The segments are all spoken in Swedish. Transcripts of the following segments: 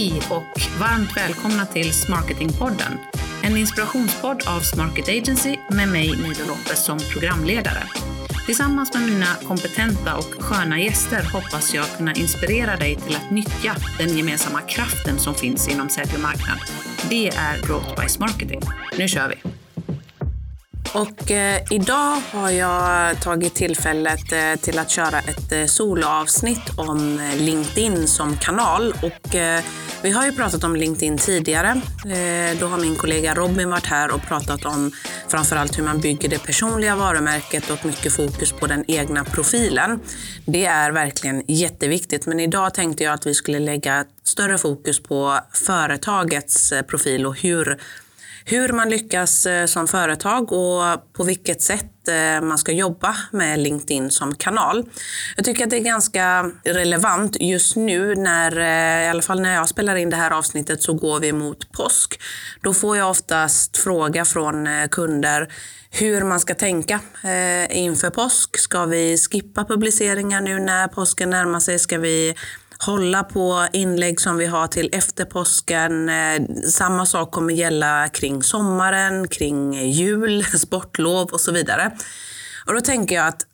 Hej och varmt välkomna till Smarketingpodden. En inspirationspodd av Smarket Agency med mig Nida Lopez som programledare. Tillsammans med mina kompetenta och sköna gäster hoppas jag kunna inspirera dig till att nyttja den gemensamma kraften som finns inom sälj och marknad. Det är Growth by Smarketing. Nu kör vi! Och eh, idag har jag tagit tillfället eh, till att köra ett eh, soloavsnitt om eh, LinkedIn som kanal. Och, eh, vi har ju pratat om LinkedIn tidigare. Eh, då har min kollega Robin varit här och pratat om framförallt hur man bygger det personliga varumärket och mycket fokus på den egna profilen. Det är verkligen jätteviktigt, men idag tänkte jag att vi skulle lägga större fokus på företagets eh, profil och hur hur man lyckas eh, som företag och på vilket sätt eh, man ska jobba med LinkedIn som kanal. Jag tycker att det är ganska relevant just nu när, eh, i alla fall när jag spelar in det här avsnittet så går vi mot påsk. Då får jag oftast fråga från kunder hur man ska tänka inför påsk. Ska vi skippa publiceringar nu när påsken närmar sig? Ska vi hålla på inlägg som vi har till efter påsken. Eh, samma sak kommer gälla kring sommaren, kring jul, sportlov och så vidare. Och då tänker jag att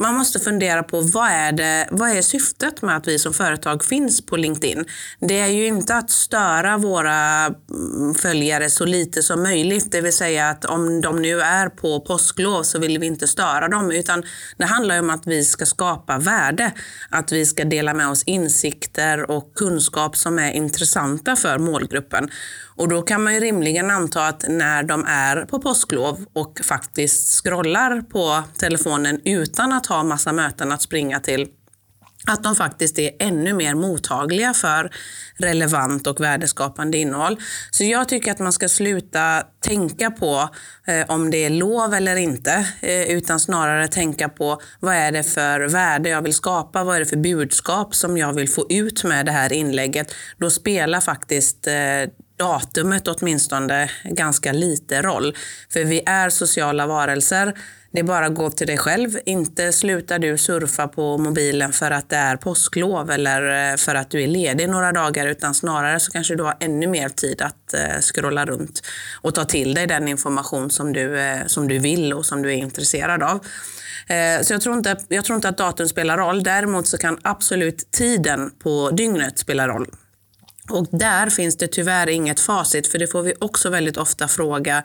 man måste fundera på vad är, det, vad är syftet med att vi som företag finns på LinkedIn? Det är ju inte att störa våra mm, följare så lite som möjligt, det vill säga att om de nu är på påsklov så vill vi inte störa dem, utan det handlar om att vi ska skapa värde, att vi ska dela med oss insikter och kunskap som är intressanta för målgruppen. Och då kan man ju rimligen anta att när de är på påsklov och faktiskt scrollar på telefonen utan att ha massa möten att springa till, att de faktiskt är ännu mer mottagliga för relevant och värdeskapande innehåll. Så jag tycker att man ska sluta tänka på eh, om det är lov eller inte, eh, utan snarare tänka på vad är det för värde jag vill skapa, vad är det för budskap som jag vill få ut med det här inlägget. Då spelar faktiskt eh, datumet åtminstone ganska lite roll. För vi är sociala varelser. Det är bara att gå till dig själv. Inte slutar du surfa på mobilen för att det är påsklov eller eh, för att du är ledig några dagar utan snarare så kanske du har ännu mer tid att eh, scrolla runt och ta till dig den information som du, eh, som du vill och som du är intresserad av. Så jag tror, inte, jag tror inte att datum spelar roll. Däremot så kan absolut tiden på dygnet spela roll. Och där finns det tyvärr inget facit, för det får vi också väldigt ofta fråga.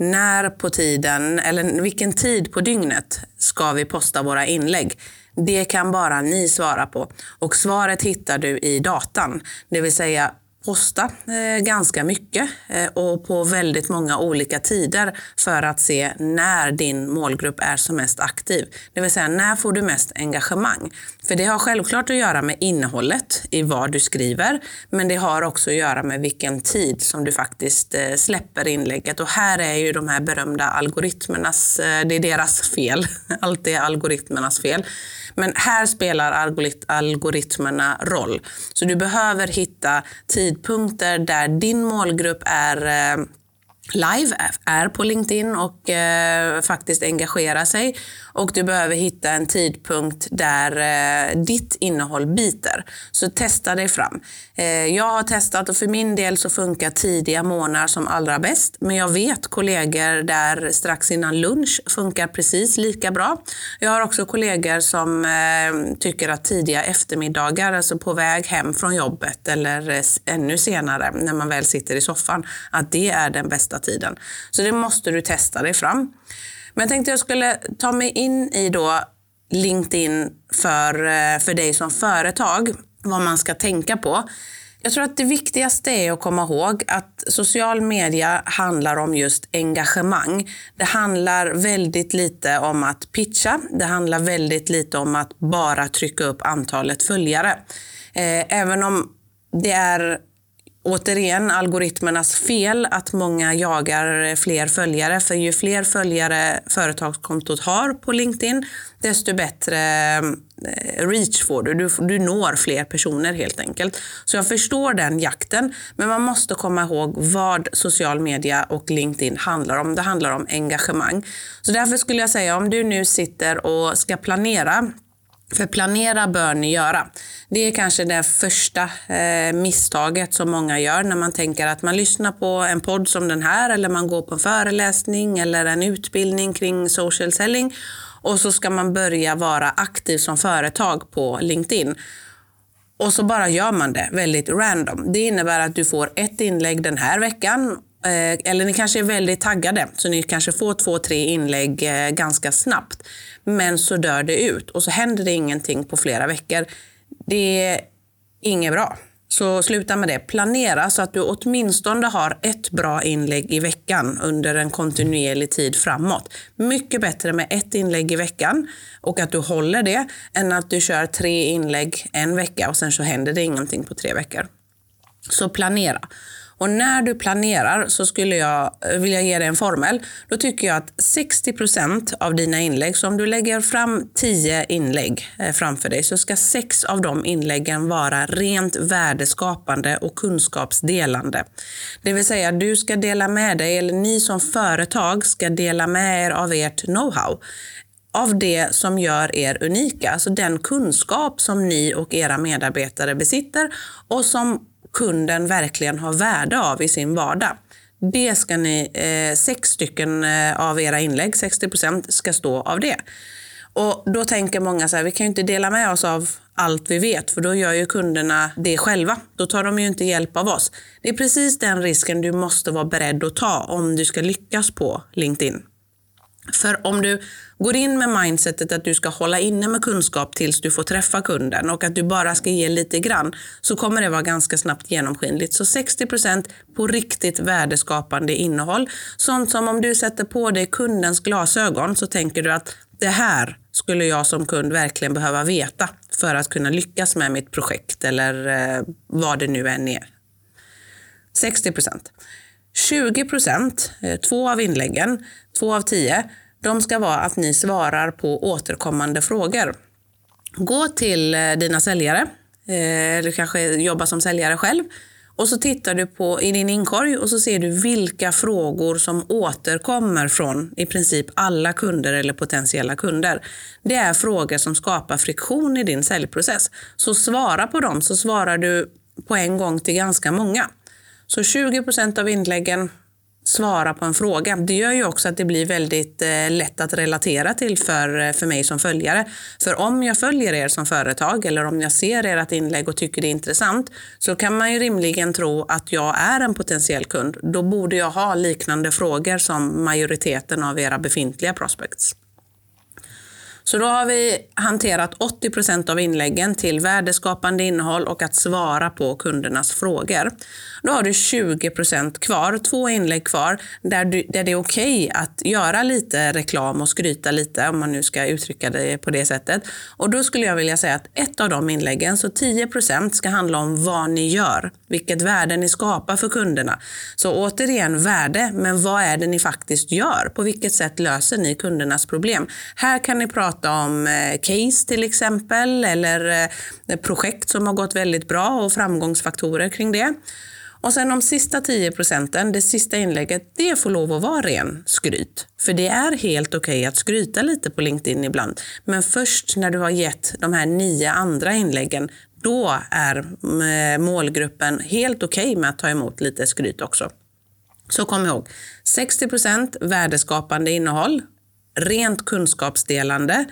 När på tiden, eller vilken tid på dygnet ska vi posta våra inlägg? Det kan bara ni svara på. Och svaret hittar du i datan. Det vill säga posta eh, ganska mycket eh, och på väldigt många olika tider för att se när din målgrupp är som mest aktiv. Det vill säga, när får du mest engagemang? För det har självklart att göra med innehållet i vad du skriver, men det har också att göra med vilken tid som du faktiskt eh, släpper inlägget. Och här är ju de här berömda algoritmernas, det är deras fel. Allt är algoritmernas fel. Men här spelar algoritmerna roll. Så du behöver hitta tidpunkter där din målgrupp är eh, live, är på LinkedIn och eh, faktiskt engagerar sig. Och du behöver hitta en tidpunkt där eh, ditt innehåll biter. Så testa dig fram. Eh, jag har testat och för min del så funkar tidiga månader som allra bäst. Men jag vet kollegor där strax innan lunch funkar precis lika bra. Jag har också kollegor som eh, tycker att tidiga eftermiddagar, alltså på väg hem från jobbet eller eh, ännu senare när man väl sitter i soffan, att det är den bästa tiden. Så det måste du testa dig fram. Men jag tänkte jag skulle ta mig in i då LinkedIn för, eh, för dig som företag, vad man ska tänka på. Jag tror att det viktigaste är att komma ihåg att social media handlar om just engagemang. Det handlar väldigt lite om att pitcha. Det handlar väldigt lite om att bara trycka upp antalet följare. Eh, även om det är återigen algoritmernas fel att många jagar fler följare. För ju fler följare företagskontot har på LinkedIn, desto bättre eh, reach får du. du. Du når fler personer helt enkelt. Så jag förstår den jakten, men man måste komma ihåg vad social media och LinkedIn handlar om. Det handlar om engagemang. Så därför skulle jag säga om du nu sitter och ska planera för planera bör ni göra. Det är kanske det första eh, misstaget som många gör när man tänker att man lyssnar på en podd som den här eller man går på en föreläsning eller en utbildning kring social selling och så ska man börja vara aktiv som företag på LinkedIn. Och så bara gör man det väldigt random. Det innebär att du får ett inlägg den här veckan Eh, eller ni kanske är väldigt taggade, så ni kanske får två, tre inlägg eh, ganska snabbt. Men så dör det ut och så händer det ingenting på flera veckor. Det är inget bra. Så sluta med det. Planera så att du åtminstone har ett bra inlägg i veckan under en kontinuerlig tid framåt. Mycket bättre med ett inlägg i veckan och att du håller det än att du kör tre inlägg en vecka och sen så händer det ingenting på tre veckor. Så planera. Och när du planerar så skulle jag eh, vilja ge dig en formel. Då tycker jag att 60 procent av dina inlägg, så om du lägger fram 10 inlägg eh, framför dig, så ska sex av de inläggen vara rent värdeskapande och kunskapsdelande. Det vill säga, du ska dela med dig, eller ni som företag ska dela med er av ert know-how av det som gör er unika, alltså den kunskap som ni och era medarbetare besitter och som kunden verkligen har värde av i sin vardag. Det ska ni, eh, sex stycken eh, av era inlägg, 60 procent, ska stå av det. Och Då tänker många så här, vi kan ju inte dela med oss av allt vi vet, för då gör ju kunderna det själva. Då tar de ju inte hjälp av oss. Det är precis den risken du måste vara beredd att ta om du ska lyckas på LinkedIn. För om du går in med mindsetet att du ska hålla inne med kunskap tills du får träffa kunden och att du bara ska ge lite grann så kommer det vara ganska snabbt genomskinligt. Så 60% på riktigt värdeskapande innehåll. Sånt som om du sätter på dig kundens glasögon så tänker du att det här skulle jag som kund verkligen behöva veta för att kunna lyckas med mitt projekt eller eh, vad det nu än är. 60% 20 procent, eh, två av inläggen, två av tio, de ska vara att ni svarar på återkommande frågor. Gå till eh, dina säljare, eh, eller kanske jobba som säljare själv. Och så tittar du på i din inkorg och så ser du vilka frågor som återkommer från i princip alla kunder eller potentiella kunder. Det är frågor som skapar friktion i din säljprocess. Så svara på dem så svarar du på en gång till ganska många. Så 20% av inläggen svara på en fråga. Det gör ju också att det blir väldigt eh, lätt att relatera till för, eh, för mig som följare. För om jag följer er som företag eller om jag ser ert inlägg och tycker det är intressant så kan man ju rimligen tro att jag är en potentiell kund. Då borde jag ha liknande frågor som majoriteten av era befintliga prospects. Så då har vi hanterat 80 procent av inläggen till värdeskapande innehåll och att svara på kundernas frågor. Då har du 20 procent kvar, två inlägg kvar, där, du, där det är okej okay att göra lite reklam och skryta lite, om man nu ska uttrycka det på det sättet. Och då skulle jag vilja säga att ett av de inläggen, så 10 procent, ska handla om vad ni gör, vilket värde ni skapar för kunderna. Så återigen värde, men vad är det ni faktiskt gör? På vilket sätt löser ni kundernas problem? Här kan ni prata om eh, case till exempel, eller eh, projekt som har gått väldigt bra och framgångsfaktorer kring det. Och sen de sista 10 procenten, det sista inlägget, det får lov att vara ren skryt. För det är helt okej okay att skryta lite på LinkedIn ibland. Men först när du har gett de här nio andra inläggen, då är eh, målgruppen helt okej okay med att ta emot lite skryt också. Så kom ihåg, 60 procent värdeskapande innehåll, rent kunskapsdelande.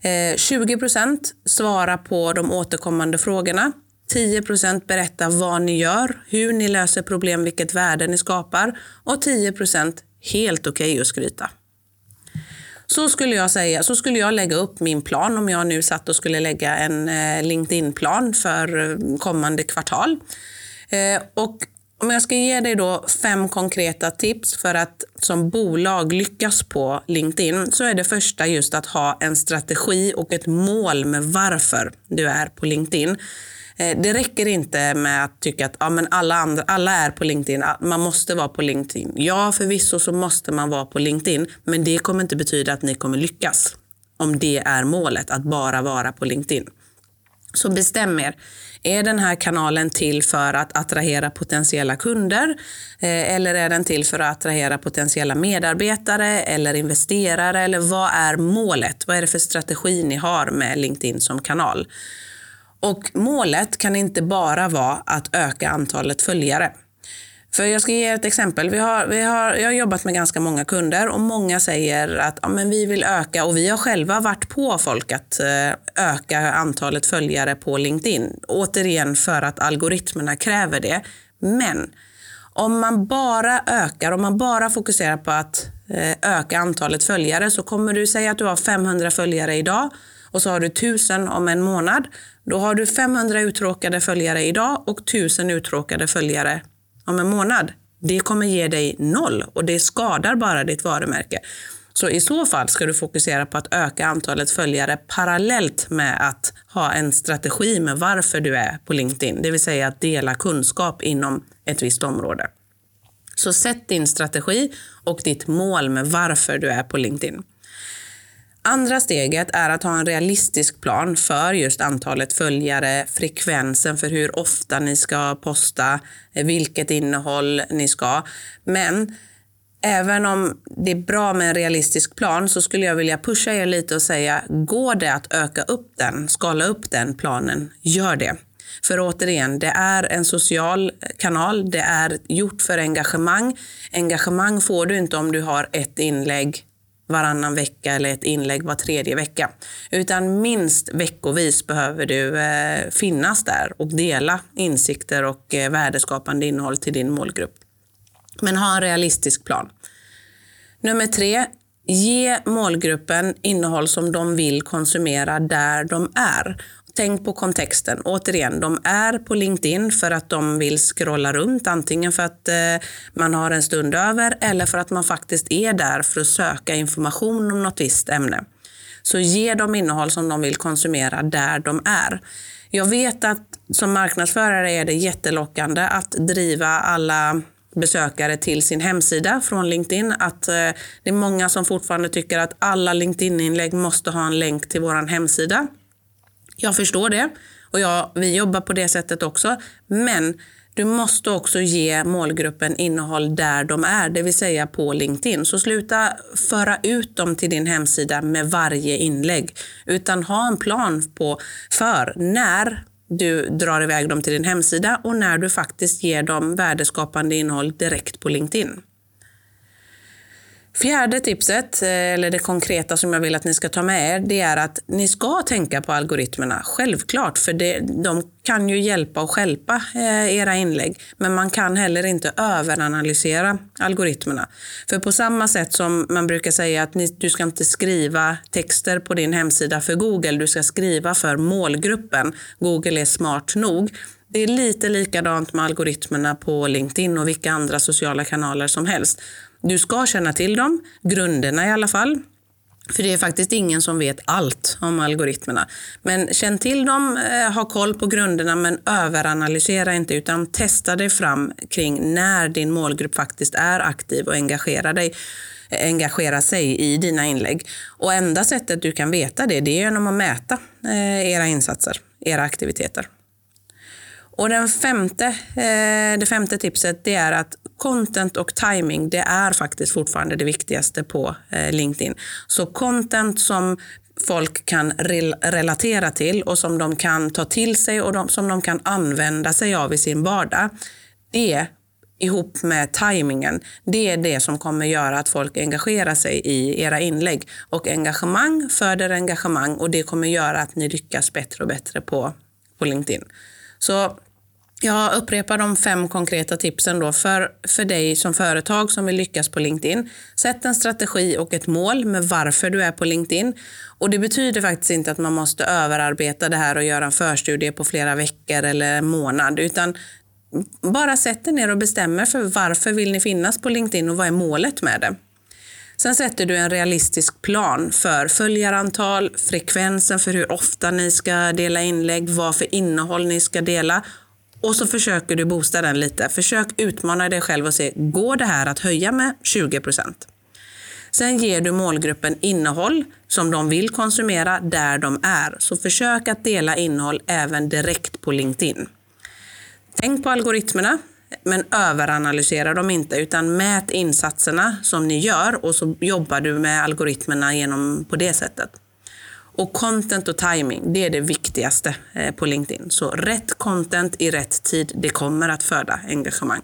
Eh, 20 procent svara på de återkommande frågorna. 10% berättar vad ni gör, hur ni löser problem, vilket värde ni skapar och 10% helt okej okay att skryta. Så skulle jag säga, så skulle jag lägga upp min plan om jag nu satt och skulle lägga en eh, LinkedIn-plan för eh, kommande kvartal. Eh, och om jag ska ge dig då fem konkreta tips för att som bolag lyckas på LinkedIn så är det första just att ha en strategi och ett mål med varför du är på LinkedIn. Eh, det räcker inte med att tycka att ja, men alla, andra, alla är på LinkedIn, ah, man måste vara på LinkedIn. Ja, förvisso så måste man vara på LinkedIn, men det kommer inte betyda att ni kommer lyckas. Om det är målet, att bara vara på LinkedIn. Så bestäm er. Är den här kanalen till för att attrahera potentiella kunder? Eh, eller är den till för att attrahera potentiella medarbetare eller investerare? Eller vad är målet? Vad är det för strategi ni har med LinkedIn som kanal? Och målet kan inte bara vara att öka antalet följare. För jag ska ge er ett exempel. Vi har, vi har, jag har jobbat med ganska många kunder och många säger att ja, men vi vill öka och vi har själva varit på folk att eh, öka antalet följare på LinkedIn. Återigen för att algoritmerna kräver det. Men om man bara ökar, om man bara fokuserar på att eh, öka antalet följare så kommer du säga att du har 500 följare idag och så har du 1000 om en månad. Då har du 500 uttråkade följare idag och 1000 uttråkade följare om en månad. Det kommer ge dig noll och det skadar bara ditt varumärke. Så i så fall ska du fokusera på att öka antalet följare parallellt med att ha en strategi med varför du är på LinkedIn, det vill säga att dela kunskap inom ett visst område. Så sätt din strategi och ditt mål med varför du är på LinkedIn. Andra steget är att ha en realistisk plan för just antalet följare, frekvensen för hur ofta ni ska posta, eh, vilket innehåll ni ska. Men även om det är bra med en realistisk plan så skulle jag vilja pusha er lite och säga, går det att öka upp den, skala upp den planen, gör det. För återigen, det är en social kanal, det är gjort för engagemang. Engagemang får du inte om du har ett inlägg varannan vecka eller ett inlägg var tredje vecka. Utan minst veckovis behöver du eh, finnas där och dela insikter och eh, värdeskapande innehåll till din målgrupp. Men ha en realistisk plan. Nummer tre, ge målgruppen innehåll som de vill konsumera där de är. Tänk på kontexten. Återigen, de är på LinkedIn för att de vill scrolla runt, antingen för att eh, man har en stund över eller för att man faktiskt är där för att söka information om något visst ämne. Så ge dem innehåll som de vill konsumera där de är. Jag vet att som marknadsförare är det jättelockande att driva alla besökare till sin hemsida från LinkedIn. Att eh, det är många som fortfarande tycker att alla LinkedIn-inlägg måste ha en länk till vår hemsida. Jag förstår det och jag, vi jobbar på det sättet också. Men du måste också ge målgruppen innehåll där de är, det vill säga på LinkedIn. Så sluta föra ut dem till din hemsida med varje inlägg, utan ha en plan på för när du drar iväg dem till din hemsida och när du faktiskt ger dem värdeskapande innehåll direkt på LinkedIn. Fjärde tipset, eh, eller det konkreta som jag vill att ni ska ta med er, det är att ni ska tänka på algoritmerna. Självklart, för det, de kan ju hjälpa och skälpa eh, era inlägg. Men man kan heller inte överanalysera algoritmerna. För på samma sätt som man brukar säga att ni, du ska inte skriva texter på din hemsida för Google, du ska skriva för målgruppen. Google är smart nog. Det är lite likadant med algoritmerna på LinkedIn och vilka andra sociala kanaler som helst. Du ska känna till dem, grunderna i alla fall. För det är faktiskt ingen som vet allt om algoritmerna. Men känn till dem, eh, ha koll på grunderna men överanalysera inte utan testa dig fram kring när din målgrupp faktiskt är aktiv och engagerar dig eh, engagera sig i dina inlägg. Och enda sättet du kan veta det, det är genom att mäta eh, era insatser, era aktiviteter. Och den femte, eh, det femte tipset det är att content och timing det är faktiskt fortfarande det viktigaste på eh, LinkedIn. Så content som folk kan relatera till och som de kan ta till sig och de, som de kan använda sig av i sin vardag. Det ihop med tajmingen, det är det som kommer göra att folk engagerar sig i era inlägg. Och engagemang föder engagemang och det kommer göra att ni lyckas bättre och bättre på, på LinkedIn. Så jag upprepar de fem konkreta tipsen då för, för dig som företag som vill lyckas på LinkedIn. Sätt en strategi och ett mål med varför du är på LinkedIn. Och Det betyder faktiskt inte att man måste överarbeta det här och göra en förstudie på flera veckor eller en månad, utan bara sätt er ner och bestämmer för varför vill ni finnas på LinkedIn och vad är målet med det. Sen sätter du en realistisk plan för följarantal, frekvensen för hur ofta ni ska dela inlägg, vad för innehåll ni ska dela och så försöker du boosta den lite. Försök utmana dig själv och se, går det här att höja med 20 procent? Sen ger du målgruppen innehåll som de vill konsumera där de är. Så försök att dela innehåll även direkt på LinkedIn. Tänk på algoritmerna, men överanalysera dem inte, utan mät insatserna som ni gör och så jobbar du med algoritmerna genom på det sättet. Och content och timing, det är det viktigaste eh, på LinkedIn. Så rätt content i rätt tid, det kommer att föda engagemang.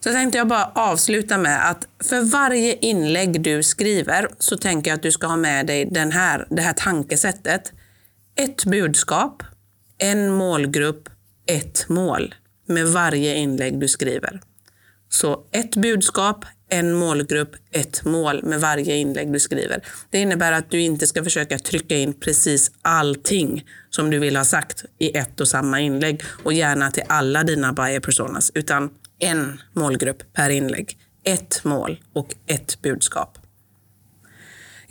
Så tänkte jag bara avsluta med att för varje inlägg du skriver så tänker jag att du ska ha med dig den här, det här tankesättet. Ett budskap, en målgrupp, ett mål med varje inlägg du skriver. Så ett budskap, en målgrupp, ett mål med varje inlägg du skriver. Det innebär att du inte ska försöka trycka in precis allting som du vill ha sagt i ett och samma inlägg och gärna till alla dina buyer personas, utan en målgrupp per inlägg, ett mål och ett budskap.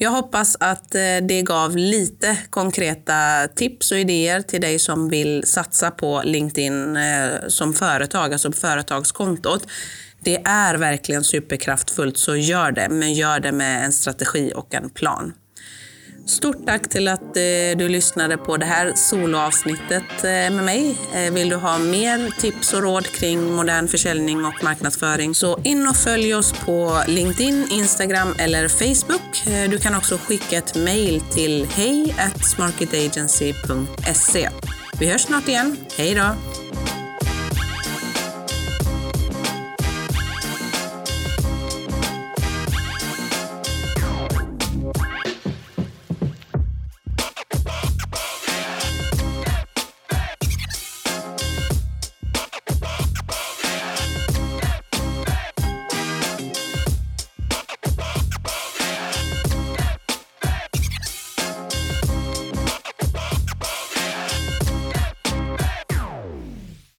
Jag hoppas att eh, det gav lite konkreta tips och idéer till dig som vill satsa på LinkedIn eh, som företag, alltså företagskontot. Det är verkligen superkraftfullt, så gör det. Men gör det med en strategi och en plan. Stort tack till att eh, du lyssnade på det här soloavsnittet eh, med mig. Eh, vill du ha mer tips och råd kring modern försäljning och marknadsföring så in och följ oss på LinkedIn, Instagram eller Facebook. Du kan också skicka ett mejl till hej Vi hörs snart igen. Hej då!